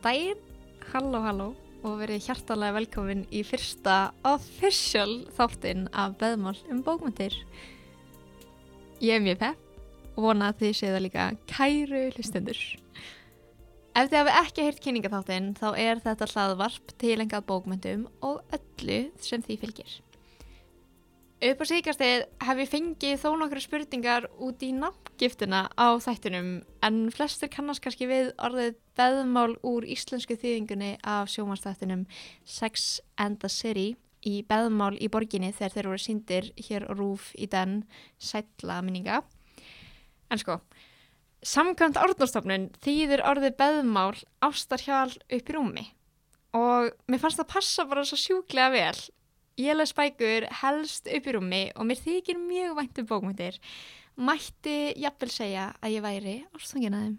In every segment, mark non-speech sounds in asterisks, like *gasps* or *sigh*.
Góðan daginn, halló halló og verið hjartalega velkomin í fyrsta official þáttinn af Beðmál um bókmyndir. Ég er mjög pepp og vona að þið séu það líka kæru hlustendur. Ef þið hafi ekki heyrt kynningaþáttinn þá er þetta hlaðvarp tilengað bókmyndum og öllu sem því fylgir. Upp á síkastið hef ég fengið þó nokkru spurningar út í nafngiftina á þættinum en flestur kannast kannski við orðið beðmál úr íslensku þýðingunni af sjómanstættinum Sex and the City í beðmál í borginni þegar þeir voru síndir hér á Rúf í den sætla minninga. En sko, samkvæmt árnastofnun þýðir orðið beðmál ástarhjál upp í rúmi og mér fannst það passa bara svo sjúklega vel Ég les bækur helst upp í rúmi og mér þykir mjög vænt um bókmyndir. Mætti jafnvel segja að ég væri ástfangin að þeim.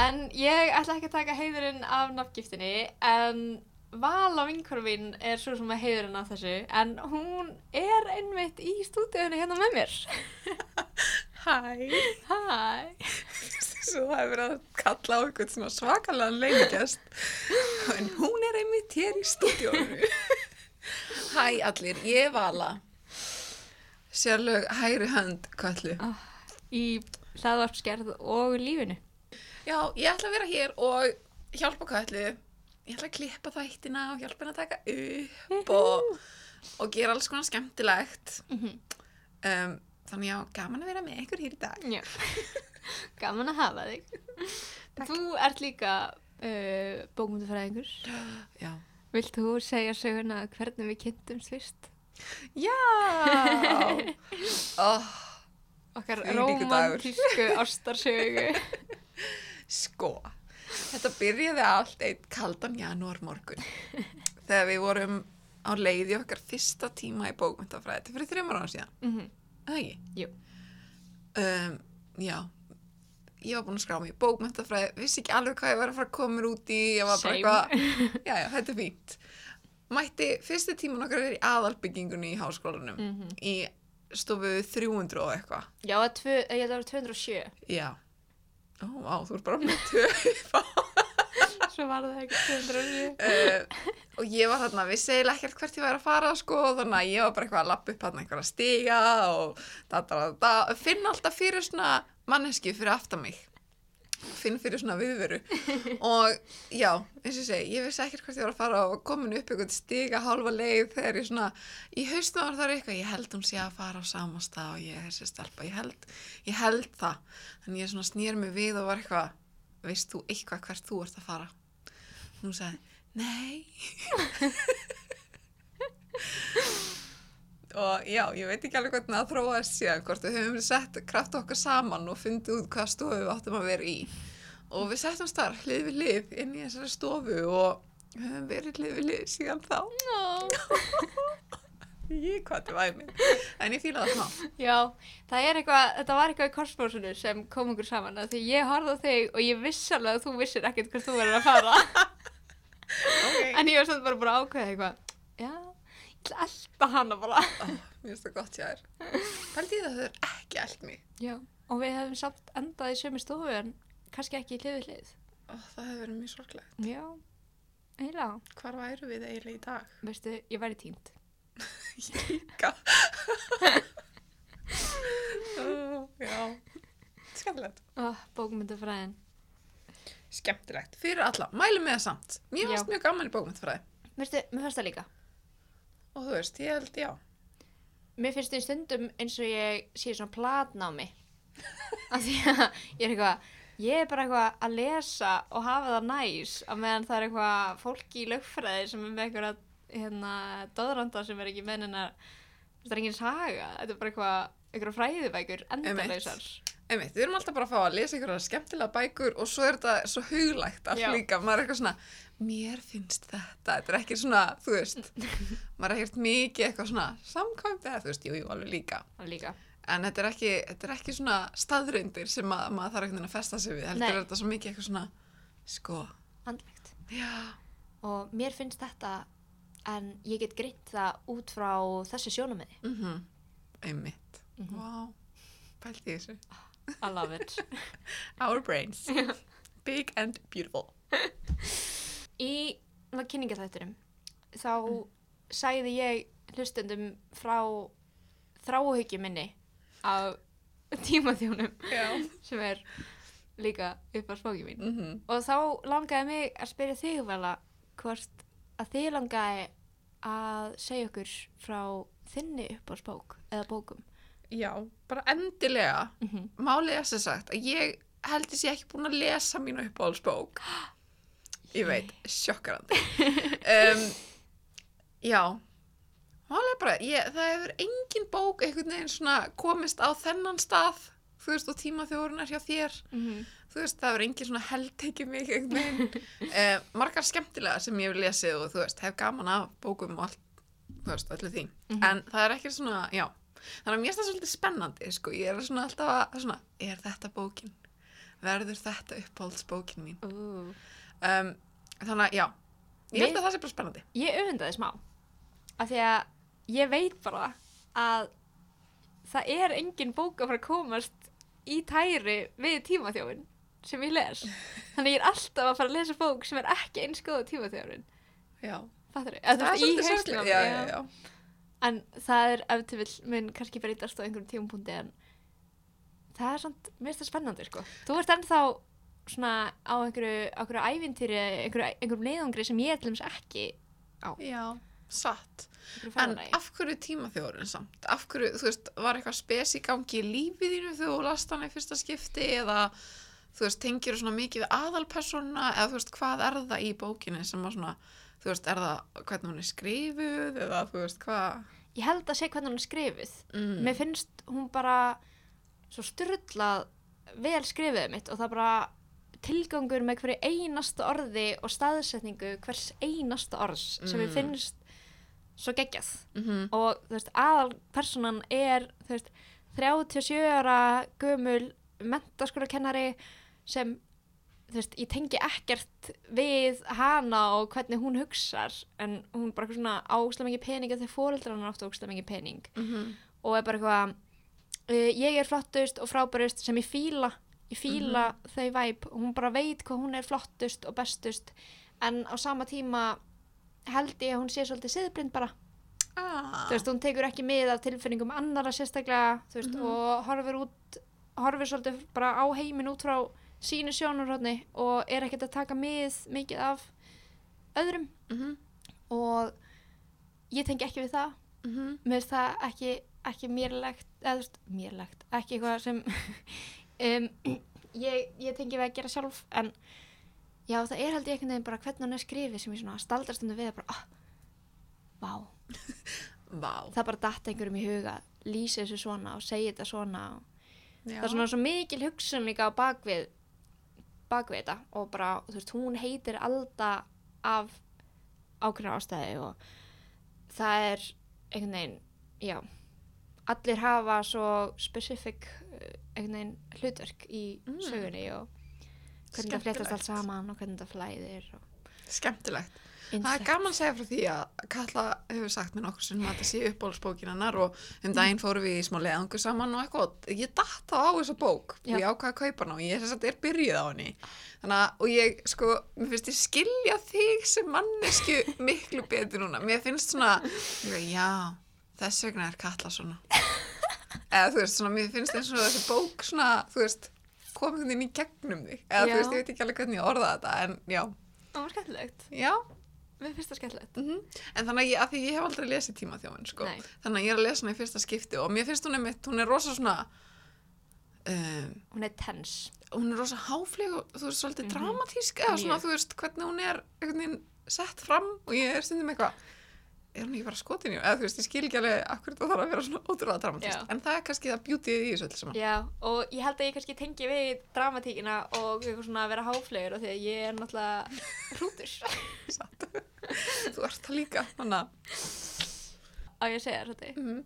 En ég ætla ekki að taka heiðurinn af nafngiftinni en Vala vinkorfin er svo sem að heiðurinn af þessu en hún er einmitt í stúdíunni hérna með mér. *laughs* Hæ, Hæ! svo það hefur verið að kalla á eitthvað svona svakalega leikjast en hún er einmitt hér í stúdíónu. *laughs* Hæ allir, ég er Vala, sérlög hægri hönd kallu. Í hlaðvarpsgerð og lífinu. Já, ég ætla að vera hér og hjálpa kallu, ég ætla að klippa þættina og hjálpa henni að taka upp og, og gera alls konar skemmtilegt. Um, þannig já, gaman að vera með ykkur hér í dag. Já, *laughs* gaman að hafa þig. Þú ert líka uh, bókmyndafræðingur. Já. Vilt þú segja söguna hvernig við kynntumst fyrst? Já! *laughs* oh, Okkar romantísku ástarsögu. *laughs* sko, þetta byrjaði allt einn kaldan janúar morgun *laughs* þegar við vorum á leiði okkar fyrsta tíma í bókmyndafræði. Þetta fyrir þreymar ára síðan, mm eða ekki? Jú. Um, já, ég var búin að skrá í bókmyndafræði, vissi ekki alveg hvað ég var að fara að koma mér út í, ég var bara eitthvað, *laughs* já, já, þetta er fínt. Mætti fyrsti tíman okkar er í aðalbyggingunni í háskólanum, Mhm. í stofu 300 og eitthvað. Já, tvö, ég held að það var 207. Já. Ó, vá, þú ert bara með tvö *laughs* upp á. Svo var það 207. uh, og ég var þarna, vissi eiginlega ekkert hvert ég væri að fara, sko, þannig að ég var bara eitthvað að lappa upp þarna einhverja stiga og da, da, da, da, finn alltaf fyrir svona manneski fyrir aftan mig. Finn fyrir svona viðveru. og já, eins og segi, ég vissi ekkert hvert ég var að fara og komin upp einhvern stiga hálfa leið þegar ég svona, í haustum var það eitthvað, ég held hún sé að fara á sama stað og ég er þessi stelpa, ég held, ég held það. Þannig ég svona snýr mig við og var eitthvað, veist þú eitthvað hvert þú ert að fara? Nú sagði, nei. og já, ég veit ekki alveg hvernig það þróaðist síðan, hvort við höfum sett kraft okkar saman og fundið út hvað stofu við áttum að vera í. Og við settum starf hlið við hlið inn í þessari stofu og höfum verið hlið við hlið síðan þá. Ég hvað þetta væmið. En ég fíla það smá. Já, það er eitthvað, þetta var eitthvað í korsbórsunu sem kom okkur saman að því ég horfði á þig og ég viss alveg að þú vissir ekkert hvert þú verður að fara. Okay. en ég var samt bara bara að ákveða eitthvað. Já, ég ætla að elda hana bara. Ó, mér finnst það gott hjá þér. Pældi ég það þau er ekki allt mig. Já, og við hefum samt endað í sömu stofu en kannski ekki í hlið við hlið. Ó, það hefur verið mjög sorglegt. Já, eiginlega. Hvar væru við eiginlega í dag? Veistu, ég væri tínt. *laughs* Ég líka. *laughs* Ó, já. Skemmtilegt. Oh, bókmyndafræðin. Skemmtilegt. Fyrir alla. Mælum með það samt. Mér Já. fannst mjög gaman í bókmyndfræði. Veistu, mér fannst það líka. Og þú veist, ég held já. Mér finnst því stundum eins og ég sé svona platnámi. *laughs* Af því að ég er eitthvað, ég er bara eitthvað að lesa og hafa það næs á meðan það er eitthvað fólki í lögfræði sem er með eitthvað hérna, döðranda sem er ekki með hennar, það er engin saga, þetta er bara eitthvað, eitthvað fræðibækur, endalausar. Einmitt, við erum alltaf bara að fá að lesa einhverja skemmtilega bækur og svo er þetta svo huglægt allt Já. líka. Maður er eitthvað svona, mér finnst þetta. Þetta er ekki svona, þú veist, *laughs* maður er ekkert mikið eitthvað svona samkvæmt eða, þú veist, jú, jú, alveg líka. Líka. En þetta er ekki, þetta er ekki svona staðrundir sem að, maður þarf veginn að festa sig við. Heldur Nei. þetta svo mikið eitthvað svona, sko, Andlegt. já, Og mér finnst þetta, en ég get greint það út frá þessu sjónamiði. mhm, einmitt. Mhm. Vá, pælti í þessu. I love it. *laughs* Our brains. *laughs* Big and beautiful. Í kynningaþætturum þá sagði ég hlustendum frá þráhyggjum minni af tímaþjónum sem er líka upp á spóki mín Mm -hmm. og þá langaði mig að spyrja þig vala hvort að þið langaði að segja okkur frá þinni upp á spók eða bókum Já, bara endilega. mm -hmm. Málið er sem sagt að ég held þess ég ekki búin að lesa mínu uppáhaldsbók. Ég veit, sjokkarandi. um, *laughs* já, málið er bara, ég, það hefur engin bók einhvern veginn svona komist á þennan stað, þú veist, og tímaþjórunar hjá þér. Þú veist, það hefur engin svona heldtekið mig einhvern veginn. um, *laughs* margar skemmtilega sem ég hef lesið og þú veist, hef gaman af bókum og allt, þú veist, öllu því. Mhm. En það er ekki svona, já. Þannig að mér finnst það svolítið spennandi, sko. Ég er svona alltaf að, svona, er þetta bókin? Verður þetta uppáhaldsbókin mín? uh. Um, þannig að, já. Ég held að það sé bara spennandi. Ég öfundaði smá af því að ég veit bara að það er engin bók að fara að komast í tæri við tímaþjófin sem ég les þannig ég er alltaf að fara að lesa bók sem er ekki eins góð tímaþjófin Já. Veist, í svolítið sorglegt. Já, já, já. En það er ef til vill mun kannski breytast á einhverjum tímapunkti en það er samt, mér finnst það spennandi sko. Þú ert ennþá svona á einhverju, á einhverju ævintýri, einhverju, einhverjum leiðangri sem ég er til dæmis ekki Já, satt. En af hverju tímaþjórin samt? Af hverju, þú veist, var eitthvað spes í gangi í lífið þínu þegar þú last hana í fyrsta skipti eða, þú veist, tengir svona mikið aðalpersona eða, þú veist, hvað er það í bókinni sem að svona, þú veist, er það hvernig hún er skrifuð eða, þú veist, hvað? Ég held að sé hvernig hún er skrifuð. Mm. Mér finnst hún bara svo styrlað vel skrifuð mitt og það bara tilgangur með hverju einasta orði og staðsetningu hvers einasta orðs sem mér Mm. finnst svo geggjað. Mm Og þú veist, aðal personan er, þú veist, 37 ára gömul mentaskólakennari sem, þú veist, ég tengi ekkert við hana og hvernig hún hugsar en hún bara svona ákslega mikið pening þegar fóreldrar hann áttu ákslega mikið pening -hmm. og er bara eitthvað uh, ég er flottust og frábærust sem ég fíla ég fíla þau væp og hún bara veit hvað hún er flottust og bestust en á sama tíma held ég að hún sé svolítið siðblind bara ah. þú veist, hún tekur ekki mið af tilfinningum annara sérstaklega, veist, Mhm. og horfir út horfir svolítið bara á heiminn út frá sínu sjónurhóðni og er ekkert að taka mið mikið af öðrum mm og ég tengi ekki við það -hmm. mér finnst það ekki, ekki mérlegt eða mérlegt, ekki eitthvað sem *laughs* um, ég, ég tengi við að gera sjálf en já, það er held ég einhvern veginn bara hvernig hann er skrifið sem ég svona staldastundu við að bara, ah, vá *laughs* Vá. það bara datt einhverjum í huga lýsa þessu svona og segja þetta svona Já. það er svona svo mikil hugsun líka á bakvið bakvið þetta og bara, þú veist, hún heitir Alda af ákveðna ástæði og það er einhvern veginn, já allir hafa svo specific eh, einhvern veginn hlutverk í Mm. sögunni og hvernig það fléttast allt Skemmtilegt. saman og hvernig það flæðir og Skemmtilegt. Það er gaman að segja frá því að Katla hefur sagt mér nokkur sem að þetta sé uppbólsbókin hennar og um daginn fórum við í smá leðangur saman og eitthvað, ég datt þá á þessa bók og ég ákvaði að kaupa hana og ég þess að er byrjuð á henni. Þannig og ég sko, mér finnst ég skilja þig sem mannesku *laughs* miklu betur núna, mér finnst svona já, þess vegna er Katla svona. Eða þú veist, svona, mér finnst eins og þessi bók svona, þú veist komið inn í gegnum þig, eða Já. þú veist, ég veit ekki alveg hvernig ég orða þetta, en já, það var skemmtilegt, já mér finnst það skemmtilegt Mm En þannig að ég, að því ég hef aldrei lesið tímaþjófin, sko. Nei. Þannig að ég er að lesa hana í fyrsta skipti og mér finnst hún einmitt, hún er rosa svona, um, hún er tens hún er rosa háfleg og þú veist, svolítið Mhm. dramatísk eða svona, Mjög. þú veist, hvernig hún er sett fram og ég er stundum eitthvað, er hún ekki bara skotin í, eða þú veist, ég skil ekki alveg akkur þetta þarf að vera svona ótrúlega dramatísk. Já. En það er kannski það beautyið í þessu öll saman. Já, og ég held að ég kannski tengi við dramatíkina og svona að vera háflegur og því að ég er náttúrulega hrútur *laughs* Satt. þú ert það líka, þannig að, á ég að segja þetta mm,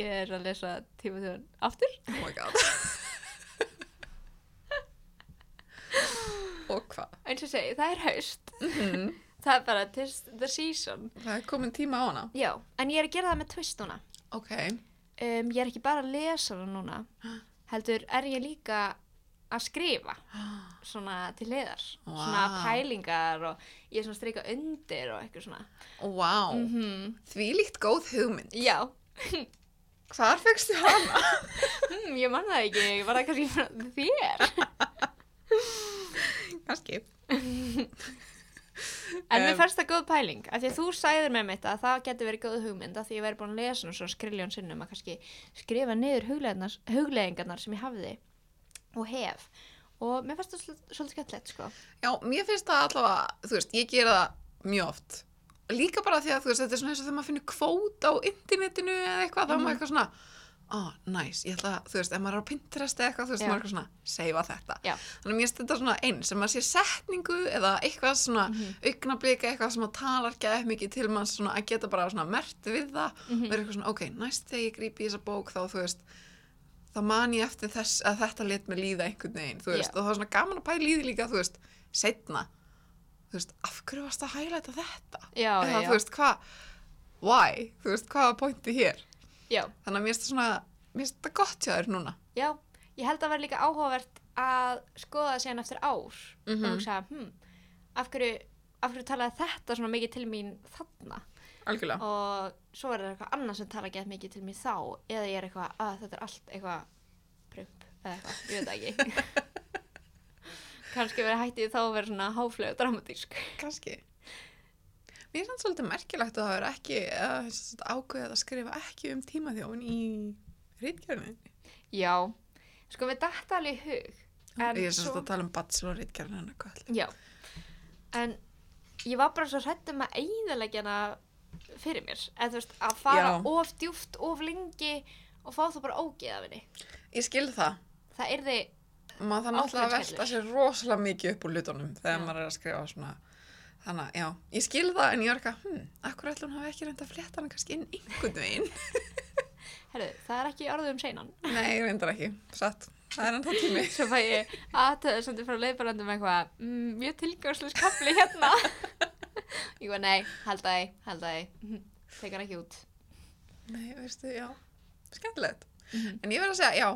ég er að lesa tíma þjóðan aftur oh my god. *laughs* og hvað? eins og segi, það er haust Mm það er bara tis the season Það er komin tíma á hana. Já, en ég er að gera það með twist núna Ok. um, ég er ekki bara að lesa það núna *gasps* heldur er ég líka að skrifa *gasps* svona til hliðar svona Vá. pælingar og ég er svona að streika undir og eitthvað svona Vá, mm því líkt góð hugmynd. Já, *laughs* Hvar fegstu hana? *laughs* hm, ég man það ekki, var það kannski þér? *laughs* Kannski. En mér Um, fannst það góð pæling, af því að þú sagðir með mitt að það getur verið góð hugmynd af því ég væri búin að lesa svona skriljón sinnum að kannski skrifa niður hugleiðingarnar sem ég hafði og hef og mér fannst það svol- svolítið skemmtilegt sko. Já, mér finnst það allavega, þú veist, ég gera það mjög oft. Líka bara því að, þú veist, þetta er svona eins og þegar maður finnur kvót á internetinu eða eitthvað, þá er Mhm. maður eitthvað svona, oh, næs, ég ætla að, þú veist, ef maður er á Pinterest eða eitthvað, þú veist, Já. maður er eitthvað svona, seifa þetta. Já. Þannig að mér þetta svona einn, sem maður sé setningu eða eitthvað svona Mhm. augnablika, eitthvað sem maður talar gæð mikið til maður svona að geta bara svona mert við það, Mhm. verður eitthvað svona, ok, næst þegar ég grípi í þessa bók þá, þú veist, þá man ég eftir þess að þetta let mig líða einhvern veginn, þú veist, Já. og það er svona gaman að í því líka, þú veist, setna, þú veist, af hverju varst að hælæta þetta? Já, Eða, þú veist, hvað, why, þú veist, hvað er pointi hér? Já, Þannig að mér finnst þetta gott hjá þér núna. já, ég held að vera líka áhugavert að skoða það síðan eftir ár Mhm. og hugsa, hm, af hverju, af hverju talaði þetta svona mikið til mín þarna Algjörlega. og svo er það eitthvað annað sem tala gett mikið til mér þá eða ég er eitthvað að þetta er allt eitthvað prump eða eitthvað, ég veit ekki *laughs* kannski verið hættið þá að vera svona háflög og dramatísk Kanski. Mér finnst það svolítið merkilegt að það er ekki, að, ákveðið að skrifa ekki um tímaþjófin í rítgjörninni. já, sko við dætt alveg í hug Ég er semst svo- að tala um bachelor rítgjörnin hennar hvað. já, en ég var bara svo hrættum að eigðalegjana fyrir mér, en þú veist að fara Já. of djúft, of lengi og fá það bara ógeð af henni Ég skil það. það er þið, Maður það náttúrulega að velta sér rosalega mikið upp úr hlutunum þegar Já. maður er að skrifa svona. Þannig að, já, ég skil það en ég var eitthvað, hm, akkur ætlum hafi ekki reynda að flétta hana kannski inn einhvern veginn. *laughs* herru, það er ekki orðið um seinan *laughs* Nei, ég reyndar ekki, satt. Það er ennþá tími. *laughs* Svo fæ ég aðtöðu samt frá leiðbarandum eitthvað, mm, mjög tilgangslega skapli hérna. ég var, nei, halda þig, halda þig, tek hann ekki út. Nei, veistu, já, skemmtilegt. Mhm. En ég verð að segja, já,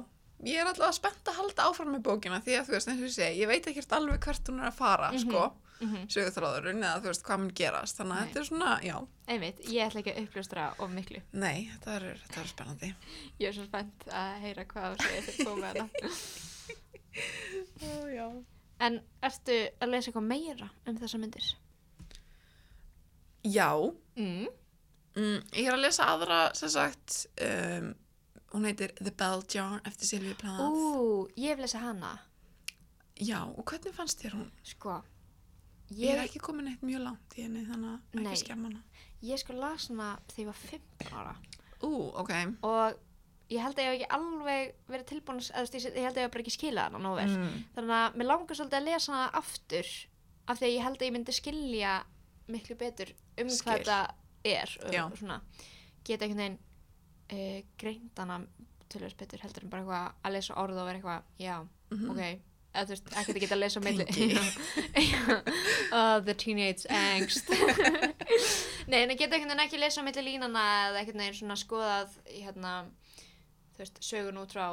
ég er alltaf spennt að halda áfram með bókina því að þú veist, eins og ég segi, ég veit ekkert alveg hvert hún er að fara, Mhm. sko, Mm sögurþráðurinn eða þú veist hvað mun gerast, þannig að Nei. þetta er svona, já, Einmitt, ég ætla ekki að uppljóstra of miklu. nei, þetta er, þetta er spennandi. Ég er svo spennt að heyra hvað þú segir með hana. *laughs* Ó, já. En ertu að lesa eitthvað meira um þessa myndir? Já, Mm. mm, ég er að lesa aðra, sem sagt, um, hún heitir The Bell Jar eftir Silvíu Plath. Ú, ég hef lesað hana. Já, og hvernig fannst þér hún? Sko, Ég ég, er ekki komin eitt mjög langt í henni, þannig að ekki skemma hana. ég sko las hana þegar ég var 15 ára. Ú, ok. Og ég held að ég hef ekki alveg verið tilbúin, veist, ég held að ég hef bara ekki skilað hana nóg vel. Mm. Þannig að mér langar svolítið að lesa hana aftur af því að ég held að ég myndi skilja miklu betur um Skil. hvað þetta er og, og svona geta einhvern veginn uh, greint hana tölvöld betur heldur en bara eitthvað að lesa orð og vera eitthvað, já, Mhm. ok eða þú veist, ekkert að geta að lesa *laughs* oh, the teenage angst *laughs* Nei, en að geta einhvern veginn ekki að lesa á milli línana eða einhvern veginn svona skoðað hérna, þú veist, sögun út frá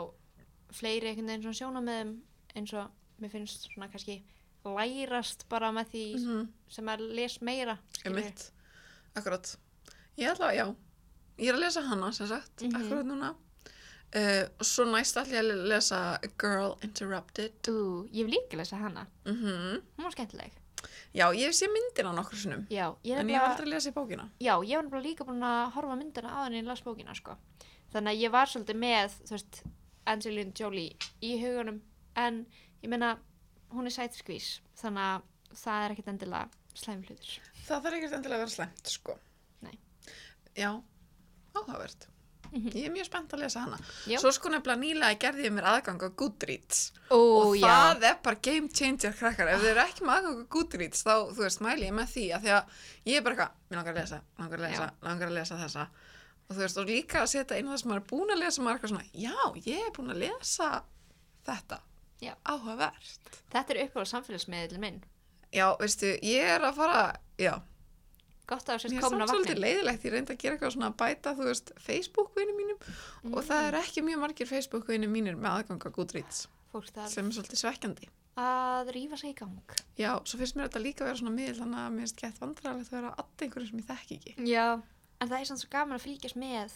fleiri einhvern veginn svona sjónamöðum eins og mér finnst svona kannski lærast bara með því Mhm. sem að les meira skilurðu. Einmitt, akkurat. Ég ætla að, já, ég er að lesa hana, sem sagt, Mhm. akkurat núna. Uh, og svo næst ætla ég að lesa A Girl Interrupted. Ú, ég hef líka lesað hana Mm hún var skemmtileg Já, ég hef sé myndina nokkur sinnum, Já, ég en ég hef aldrei lesið bókina. Já, ég var nefnilega líka búin að horfa myndina á henni í las bókina, sko. Þannig að ég var svolítið með, veist, Angelina Jolie í hugunum, en ég meina, hún er sætskvís, þannig að það er ekkert endilega slæm hlutur. Það þarf ekkert endilega að vera slæmt, sko. Nei. Já, áhugavert. Mhm. Ég er mjög spennt að lesa hana. Já. Svo sko nefnilega nýlega gerði ég mér aðgang á Goodreads. Ó, og það er bara game changer krakkar ef þið eru ekki með aðgang á Goodreads þá, þú veist, mæli ég með því að því að ég er bara eitthvað, mér langar að lesa, langar að lesa, langar að lesa þessa og þú veist, og líka að setja inn það sem maður er búin að lesa maður er eitthvað svona, já, ég er búin að lesa þetta, Já. áhugavert Þetta er uppáð samfélagsmiðl minn. já, veistu, ég er að fara já, Gott að þú sést mér er komin samt á svolítið vagnin. leiðilegt ég reyndi að gera eitthvað svona að bæta, þú veist, Facebook-vinni mínum og það Mm. er ekki mjög margir Facebook-vinni mínir með aðgang á Goodreads sem er svolítið svekkjandi. að rífa sig í gang. Já, svo finnst mér þetta líka vera svona miðl þannig að mér finnst gett vandræðilegt að vera að einhverjum sem ég þekki ekki. Já. En það er samt svo gaman að fylgjast með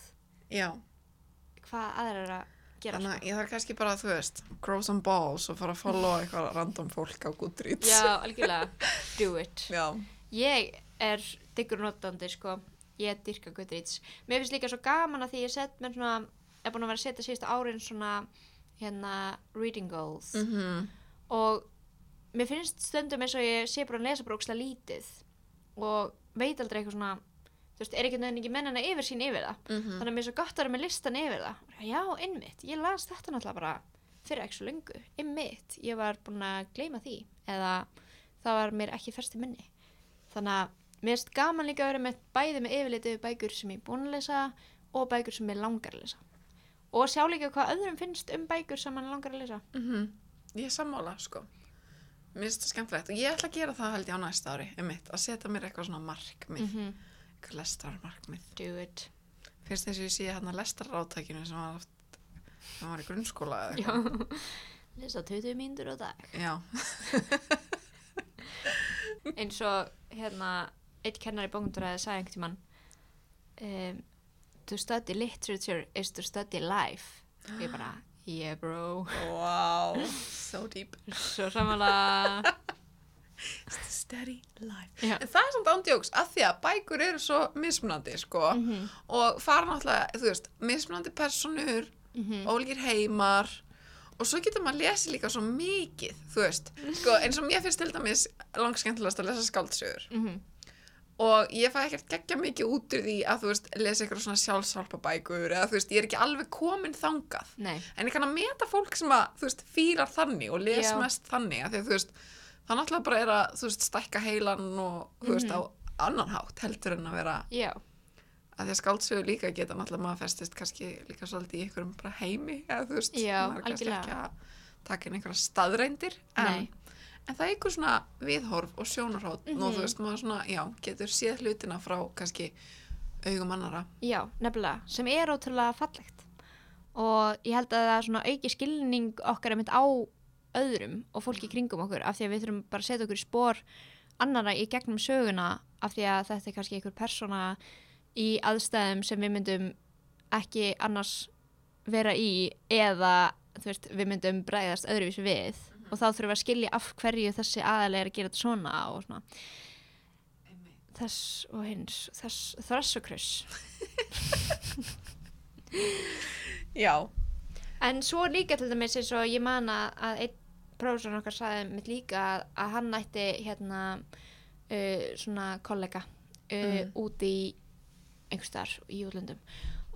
Já, hvað aðra er að þannig sko. að ég þarf kannski bara, þú veist, grow some balls og fara að follow eitthvað random fólk á Goodreads. Já, algjörlega. Do it. *laughs* Já. Ég er diggur notandi, sko. Ég dyrka Goodreads. Mér finnst líka svo gaman að því ég sett mér svona, er búin að vera að setja síðustu árin svona, hérna, reading goals. Mm Og mér finnst stundum eins og ég sé bara að lesa brókslega lítið og veit aldrei eitthvað svona, þú veist, er ekki ekki mennina yfir sín yfir það. -hmm. Þannig að mér er svo gott að vera með listan yfir það. Já, einmitt, ég las þetta náttúrulega bara fyrir ekki svo lengu. Einmitt, ég var búin að gleyma því eða það var mér ekki fyrst í minni. Þannig að mér finnst gaman líka að vera með bæði með yfirleitið bækur sem ég búin að lesa og bækur sem ég langar að lesa. Og sjá líka hvað öðrum finnst um bækur sem mann langar að lesa. Ég er sammála, sko. Mér finnst það skemmtilegt og ég ætla að gera það held ég á næsta ári, einmitt, að setja mér eitthvað svona markmið, mm -hmm. eitthvað lestarmarkmið. Do it. Fyrst þess að ég sé hérna lestarrátækinu sem var, oft, sem var í grunnskóla eða Já. eitthvað. *laughs* Lesa 20 mínútur á dag. Já. *laughs* eins og hérna eitt kennar í bókundræði sagði einhvern tímann um, to study literature is to study life og ég bara, yeah bro Wow, *laughs* so deep. svo samanlega the steady life. Já. En það er samt ándjóks að því að bækur eru svo mismunandi, sko, Mhm. og fara náttúrulega, þú veist, mismunandi personur, Mhm. ólíkir heimar og svo getur maður lesið líka svo mikið, þú veist, sko, eins og mér finnst til dæmis langskemmtilegast að lesa skáldsögur Mhm. Og ég fæ ekkert geggja mikið út úr því að þú veist, lesa eitthvað svona sjálfsálpa bækur eða þú veist, ég er ekki alveg komin þangað nei, en ég kann að meta fólk sem að, þú veist, fílar þannig og les Já. mest þannig að því að þú veist, það náttúrulega bara er að, þú veist, stækka heilan og, þú veist, Mhm. á annan hátt heldur en að vera, já, að því að skáldsögur líka geta náttúrulega maður festist kannski líka svolítið í einhverjum bara heimi, eða þú veist, Já, maður kannski ekki að taka inn einhverja staðreindir, en. En það er einhver svona viðhorf og sjónarhótt og Mhm. þú veist, maður svona, já, getur séð hlutina frá kannski augum annara. já, nefnilega sem er ótrúlega fallegt og ég held að það er svona auki skilning okkar einmitt á öðrum og fólki kringum okkur af því að við þurfum bara að setja okkur í spór annara í gegnum söguna af því að þetta er kannski einhver persóna í aðstæðum sem við myndum ekki annars vera í eða þú veist, við myndum bregðast öðruvísi við og þá þurfum við að skilja af hverju þessi aðalega er að gera þetta svona og svona. Þess og hins þess kruss. *laughs* Já, En svo líka til dæmis eins og ég man að, einn prófessor okkar sagði mitt líka að, að hann ætti hérna uh, svona kollega uh, Mm. út í einhvers þar í útlöndum.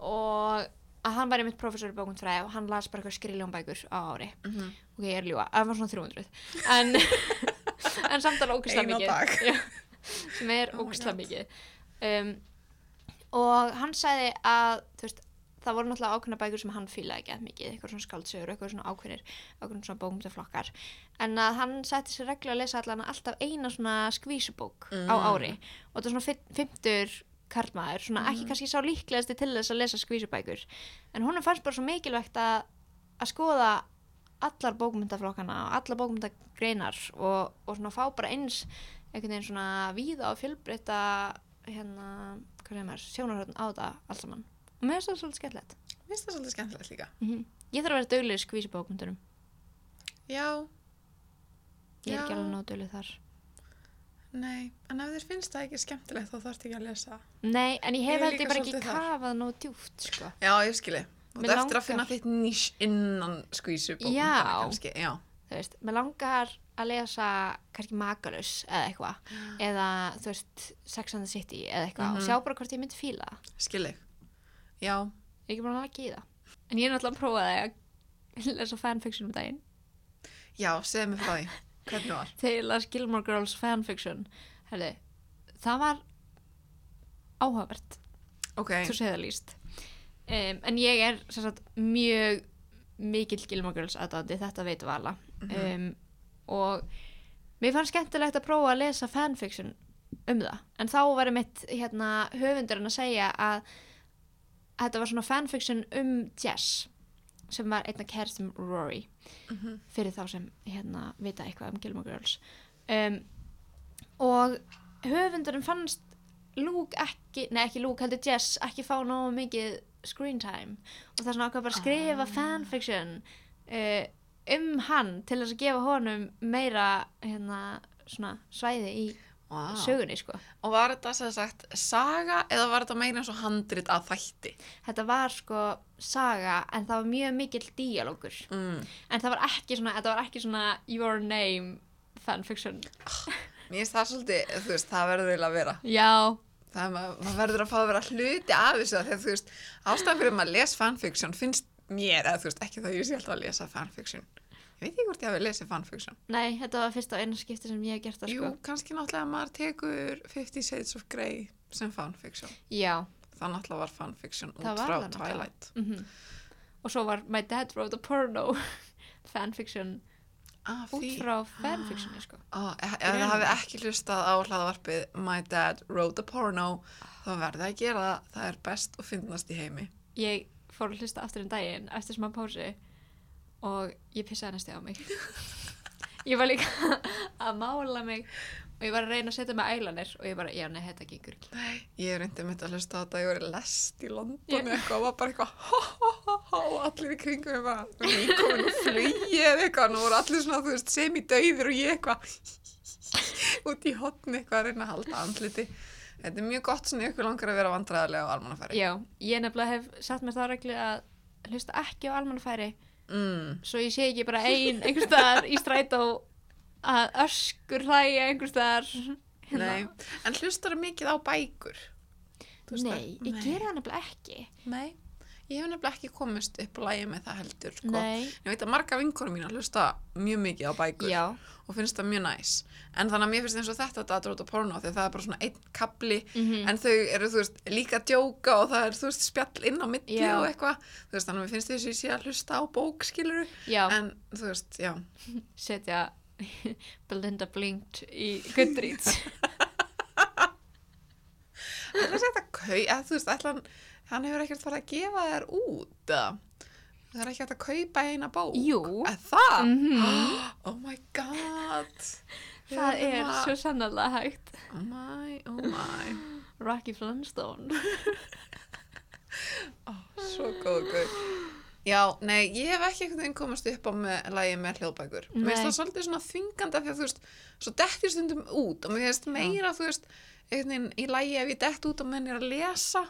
Og að hann var einmitt prófessor í bókundfræði og hann las bara eitthvað skriljón bækur á ári. Mm ok, ég er að ljúga, það var svona 300 en, *laughs* en samt alveg ógæslega Ein á mikið sem er Oh God. mikið. Um, og hann sagði að veist, það voru náttúrulega ákveðna bækur sem hann fílaði ekki að mikið, eitthvað svona skáldsögur eitthvað svona ákveðnir, ákveðnir svona bókumtaflokkar en að hann sætti sér reglu að lesa allan alltaf eina svona skvísubók á Mm. ári. Og þetta er svona fimmtur karlmaður, svona ekki Mhm. kannski sá líklegasti til þess að lesa skvísubækur en hún fannst bara svo mikilvægt að að skoða allar bókmyndaflokkana og allar bókmyndagreinar og, og svona fá bara eins einhvern veginn svona víða og fjölbreyta hérna, hvað segir maður, sjónarhörn á þetta allt saman og mér finnst það svolítið skemmtilegt Mér finnst það svolítið skemmtilegt líka. mm ég þarf að vera dögleg skvísi bókmyndunum Já, ég er Já. ekki alveg nóg dögleg þar nei, en ef þér finnst það ekki skemmtilegt þá þarfst ekki að lesa. nei, en ég hef er held ég bara ekki kafað nóg djúft sko. Já, ég skilji. Og Mig það eftir að finna þitt nýs innan skvísu bókum. Já. Já. þú veist, mér langar að lesa kannski makalus eða eitthvað eða þú veist, Sex and the City eða eitthvað og Mhm. sjá bara hvort ég myndi fíla það Skilji. Já, Ég er ekki búin að laka í það. En ég er náttúrulega að prófa það að lesa fanfiction um daginn. já, segðu mig frá því. Hvernig var? Ég las Gilmore Girls fanfiction, herri, það var áhugavert, Ok, þú segir það líst. Um, en ég er sagt, mjög mikill Gilmore Girls aðdándi, þetta veit vala. Mhm. Um, og mér fannst skemmtilegt að prófa að lesa fanfiction um það. En þá var mitt hérna, höfundurinn að segja að þetta var svona fanfiction um jazz sem var einna kerstum Rory Mhm. fyrir þá sem hérna vita eitthvað um Gilmore Girls um, og höfundurinn fannst Luke ekki, nei ekki Luke heldur Jess ekki fá nógu mikið screen time og það er svona ákvað bara að skrifa Ah. fanfiction uh, um hann til þess að gefa honum meira hérna svona svæði í Vá. sögunni sko Og var þetta sem sagt saga eða var þetta meira eins og handrit að þætti? þetta var sko saga en það var mjög mikill díalógur Mm. en það var ekki svona, þetta var ekki svona your name fanfiction Mér finnst það svolítið, þú veist, það verður eiginlega að vera. já, Það er maður, maður verður að fá að vera hluti af þessu þegar þú veist, ástæðan fyrir maður að lesa fanfiction finnst mér, eða þú veist, ekki það ég sé alltaf að lesa fanfiction. Ég veit ekki hvort ég hafi lesið fanfiction. nei, þetta var fyrsta og eina skipti sem ég hef gert það Jú, sko kannski náttúrulega að maður tekur Fifty Shades of Grey sem fanfiction. já, Það náttúrulega var fanfiction út frá. Twilight. mhm og svo var My Dad Wrote a Porno *laughs* fanfiction Ah, út frá fanfictioni sko Ó, *gasps* ef ef það hafi ekki hlustað á hlaðavarpið My Dad Wrote a Porno þá verði að gera það, það er best og finnast í heimi. ég fór að hlusta aftur um daginn eftir smá pási og ég pissaði næstu á mig ég var líka *laughs* að mála mig og ég var að reyna að setja mig ælanir og ég bara, já, nei, þetta gengur ekki Nei, ég reyndi mitt að hlusta á þetta, ég var í lest í London Ég- eitthvað og var bara eitthvað ha, ha, ha, og allir í kringum mig bara nýkomin og flugi eða eitthvað og voru allir svona, þú veist, semi-dauður og ég eitthvað *laughs* út í hotni eitthvað að reyna að halda andliti. Þetta er mjög gott svona ykkur langar að vera vandræðarlega á almannafæri. já, ég nefnilega hef satt mér það reglu að hlusta ekki á almannafæri Mm. svo ég sé ekki bara ein einhvers staðar í strætó að öskur hlæja einhvers staðar hérna. Nei, en hlustar mikið á bækur? Nei, það? ég gera það nefnilega ekki Nei, ég hef nefnilega ekki komist upp á lægi með það heldur, sko. Nei, Ég veit að marga vinkonum mín hlusta mjög mikið á bækur. já, og finnst það mjög næs en þannig að mér finnst eins og þetta að dróta porno því það er bara svona einn kapli Mhm. en þau eru þú veist líka að djóka og það er þú veist spjall inn á milli Já. og eitthvað þú veist þannig að mér finnst þess að ég sé að hlusta á bók skiluru já en þú veist já *laughs* setja *laughs* Belinda Blinked í Goodreads það er þetta kau eða þú veist ætla hann hefur ekkert farið að gefa þér út eða? Það er ekki hægt að kaupa eina bók Jú. Eða það Mhm. *gasps* oh my god *laughs* Það verðum er að- svo sannarlega hægt oh my oh my Rocky Flintstone *laughs* Svo góð guð. Já, nei, ég hef ekki einhvern veginn komast upp á með lægi með hljóðbækur. Mér finnst það svolítið svona þvingandi af því að þú veist, svo dettir stundum út og mér finnst meira, þú veist, einhvern veginn í lægi ef ég dett út og menn er að lesa.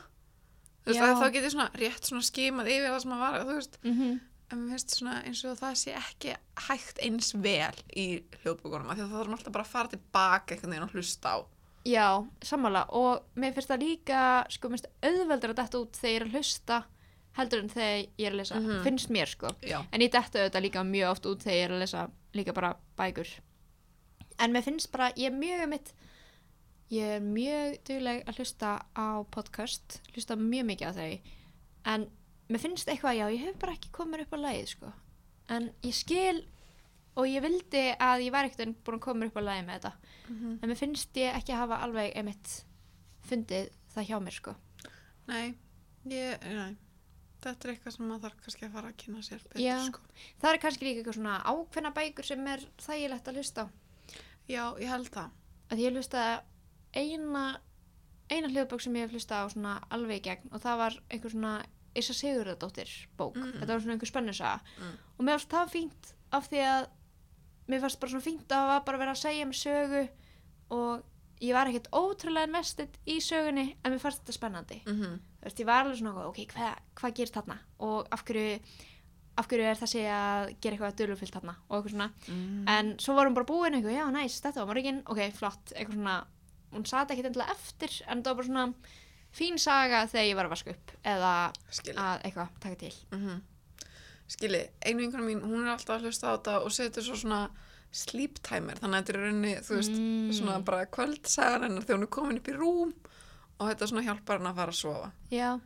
Þú veist, að þá get ég svona rétt svona skimað yfir það sem að vara, þú veist, mm -hmm. en mér finnst svona eins og það sé ekki hægt eins vel í að það þarf alltaf bara að fara tilbaka einhvern veginn og hlusta á. Já, sammála og mér finnst það líka sko, minnst auðveldur að detta út þegar ég er að hlusta heldur en þegar ég er að lesa Mhm. finnst mér sko Já. en ég detta auðvitað líka mjög oft út þegar ég er að lesa líka bara bækur en mér finnst bara, ég er mjög mitt ég er mjög dugleg að hlusta á podcast hlusta mjög mikið á þau en mér finnst eitthvað, já, ég hef bara ekki komið upp á lagið sko en ég skil og ég vildi að ég var ekkert búin að koma upp á lagið með þetta Mhm. en mér finnst ég ekki hafa alveg einmitt fundið það hjá mér sko Nei, ég, nei. Þetta er eitthvað sem maður þarf kannski að fara að kynna sér betur, Já. sko. það er kannski líka eitthvað svona ákveðna bækur sem er þægilegt að hlusta á Já, ég held það. að ég hlusta eina eina hljóðbók sem ég hef hlusta á svona alveg í gegn og það var einhver svona Issa Sigurðardóttir bók Mm. þetta var svona einhver spennusaga Mm. og mér fannst það fínt af því að mér fannst bara svona fínt að það var bara verið að segja mér sögu og ég var ekkert ótrúlega invested í sögunni en mér fannst þetta spennandi Mm -hmm. þú veist, ég var alveg svona, ok, hvað hva gerist þarna og af hverju, af hverju er þessi að gera eitthvað dölufyllt þarna og eitthvað svona, Mm. en svo hún bara búin eitthvað, já, næs, þetta var morgin, ok, flott eitthvað svona, hún sat ekkert endilega eftir en það var bara svona fín saga þegar ég var að vaska upp eða Skilji. að eitthvað taka til Mm Skilji, einu vinkona mín, hún er alltaf að hlusta á þetta og setur svo svona sleep timer, þannig að þetta er rauninni, þú veist, Mm. svona bara kvöldsagan hennar þegar hún er komin upp í rúm og þetta svona hjálpar hann að fara að sofa. já,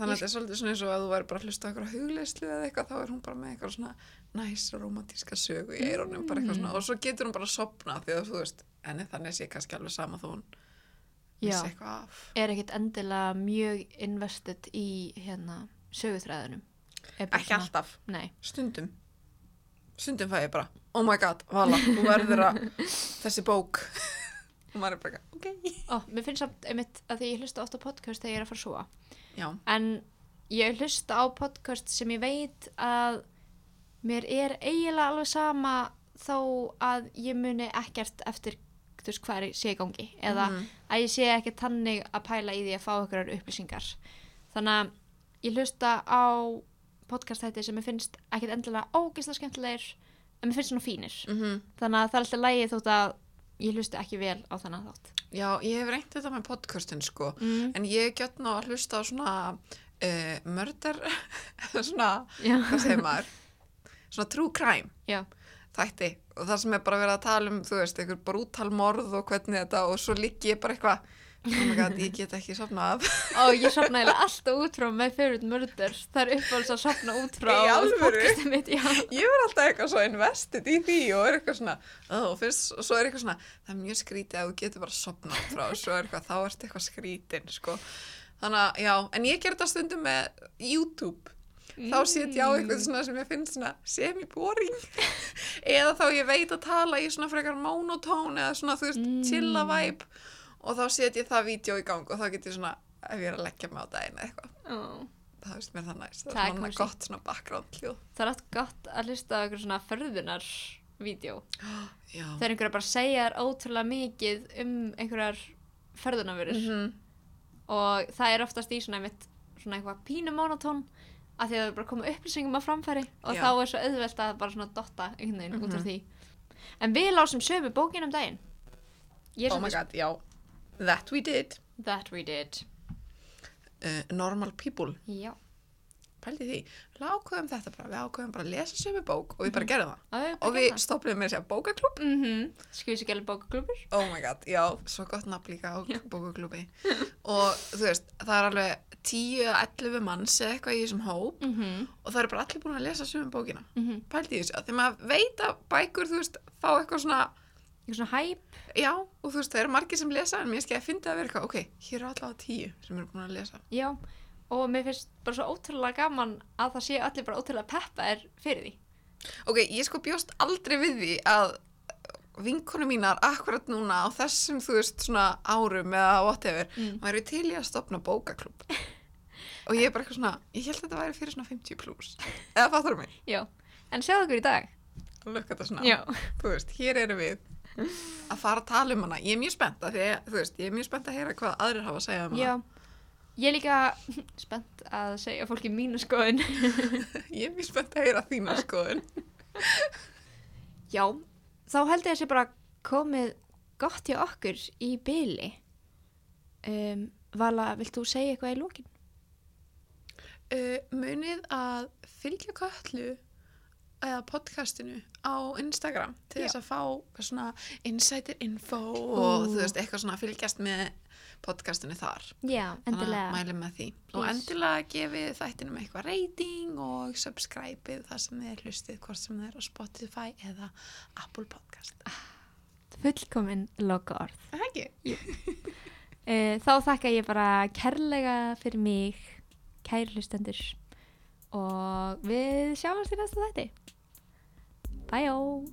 Þannig að þetta er svolítið svona eins og að þú væri bara að hlusta á eitthvað hugleyslu eða eitthvað, þá er hún bara með eitthvað svona næs romantíska sögu í eitthvað svona, og svo getur hún bara að sopna því að þú veist, enni þannig sé kannski alveg sama þó hún Já. vissi eitthvað af. er ekkert endilega mjög invested í hérna söguþræðunum bara Ekki alltaf, Nei, stundum. Stundum fæ ég bara, oh my god, Vala, þú verður að, *laughs* þessi bók. *laughs* Og maður er bara, ok. Ó, mér finnst samt einmitt að því ég hlusta ofta podcast þegar ég er að fara að súa Já, en ég hlusta á podcast sem ég veit að mér er eiginlega alveg sama þó að ég muni ekkert eftir þú veist hvað sé í gangi eða Mhm. að ég sé ekki tannig að pæla í því að fá ykkur upplýsingar þannig að ég hlusta á podcast þetta sem ég finnst ekkert endilega ógeðslega skemmtilegir en mér finnst svona fínir mm þannig að það er alltaf lægi þótt að ég hlusti ekki vel á þannig þátt já, ég hef reynt þetta með podcastin, sko. mm. En ég get ná að hlusta á svona uh, mörder, *laughs* svona, hvað segir maður? Svona true crime. já, þætti. Og það sem er bara verið að tala um þú veist, einhver brútal morð og hvernig þetta og svo liggi ég bara eitthvað oh ég get ekki sofnað. Og ég sopna eiginlega alltaf út frá My Favorite Murder það er uppáhalds að sopna út frá mitt, ég er alltaf eitthvað svo invested í því og er eitthvað svona oh, fyrst, og svo er eitthvað svona, það er mjög skrítið að þú getur bara sofnað frá. Og svo er eitthvað, þá ertu eitthvað skrítin sko. þannig að, já, en ég ger þetta stundum með YouTube þá set ég á eitthvað svona sem ég finnst svona semi-boring. *laughs* Eða þá ég veit að tala í svona frekar monotón eða svona þú veist Mm. chilla vibe. Og þá set ég það vídeo í gang og þá get ég svona ef ég er að leggja mig á daginn eitthvað. Ó. það veist mér það næst, það, er svona gott svona background hljóð það er alltaf gott að hlusta eitthvað svona förðunar vídeo *gasps* þegar einhverja bara segja þér ótrúlega mikið um einhverjar förðunarverur Mhm. og það er oftast í svona einmitt svona eitthvað pínu monotón að því að það er bara koma upplýsingum að framfæri og Já. þá er svo auðvelt að bara svona dotta einhvern veginn út úr Mhm. því. En við lásum sömu bókin um daginn. Ég er oh my god, já. That we did. That we did. Uh, normal people, já, pældi því. Við ákveðum þetta bara, við ákveðum bara að lesa sömu bók og við bara gerðum það. Að og við stoppuðum með að segja bókaklúb mm -hmm. skvísigæli bókaklubur oh my god, já, svo gott nafn líka á bókaklúbi og þú veist, það er alveg 10-11 manns eða eitthvað í þessum hóp. Mm -hmm. og það eru bara allir búin að lesa sömu bókina. Mm -hmm. pældi því því maður veit að bækur þú veist, fá eitthvað svona svona hæp já, og þú veist, það eru margir sem lesa en mér skil að finna að vera eitthvað, ok, hér eru allavega 10 sem eru búin að lesa já, og mér finnst bara svo ótrúlega gaman að það séu allir bara ótrúlega peppa er fyrir því Ok, ég sko bjóst aldrei við því að vinkonu mínar akkurat núna á þessum, þú veist, svona árum eða whatever, Mm. væri til í að stopna bókaklub. *laughs* og ég er bara eitthvað svona, ég held að þetta væri fyrir svona 50 pluss. Eða fattur mig? já, en sjáðu okkur í dag Lukka þetta svona. já, Þú veist, hér erum við að fara að tala um hana. Ég er mjög spennt að því, veist, ég er mjög spennt að heyra hvað aðrir hafa að segja um hana. já ég er líka *laughs* spennt að segja fólki mínu skoðun *laughs* Ég er mjög spennt að heyra þína skoðun. *laughs* Já, þá held ég að sé bara komið gott hjá okkur í byli. Um, Vala, vilt þú segja eitthvað í lókin? Uh, munið að fylgja köllu eða podcastinu á Instagram til þess að fá svona insider info Ú. og þú veist eitthvað svona fylgjast með podcastinu þar Já, Þannig að mælum með því og Please. endilega gefið þættinum eitthvað rating og subscribeið það sem þið hlustið hvort sem þið er á Spotify eða Apple Podcast Fullkomin loka orð. Það ekki? Uh, *laughs* þá þakka ég bara kærlega fyrir mig, kæri hlustendur. Og við sjáumst í næsta þætti. 拜拜哦。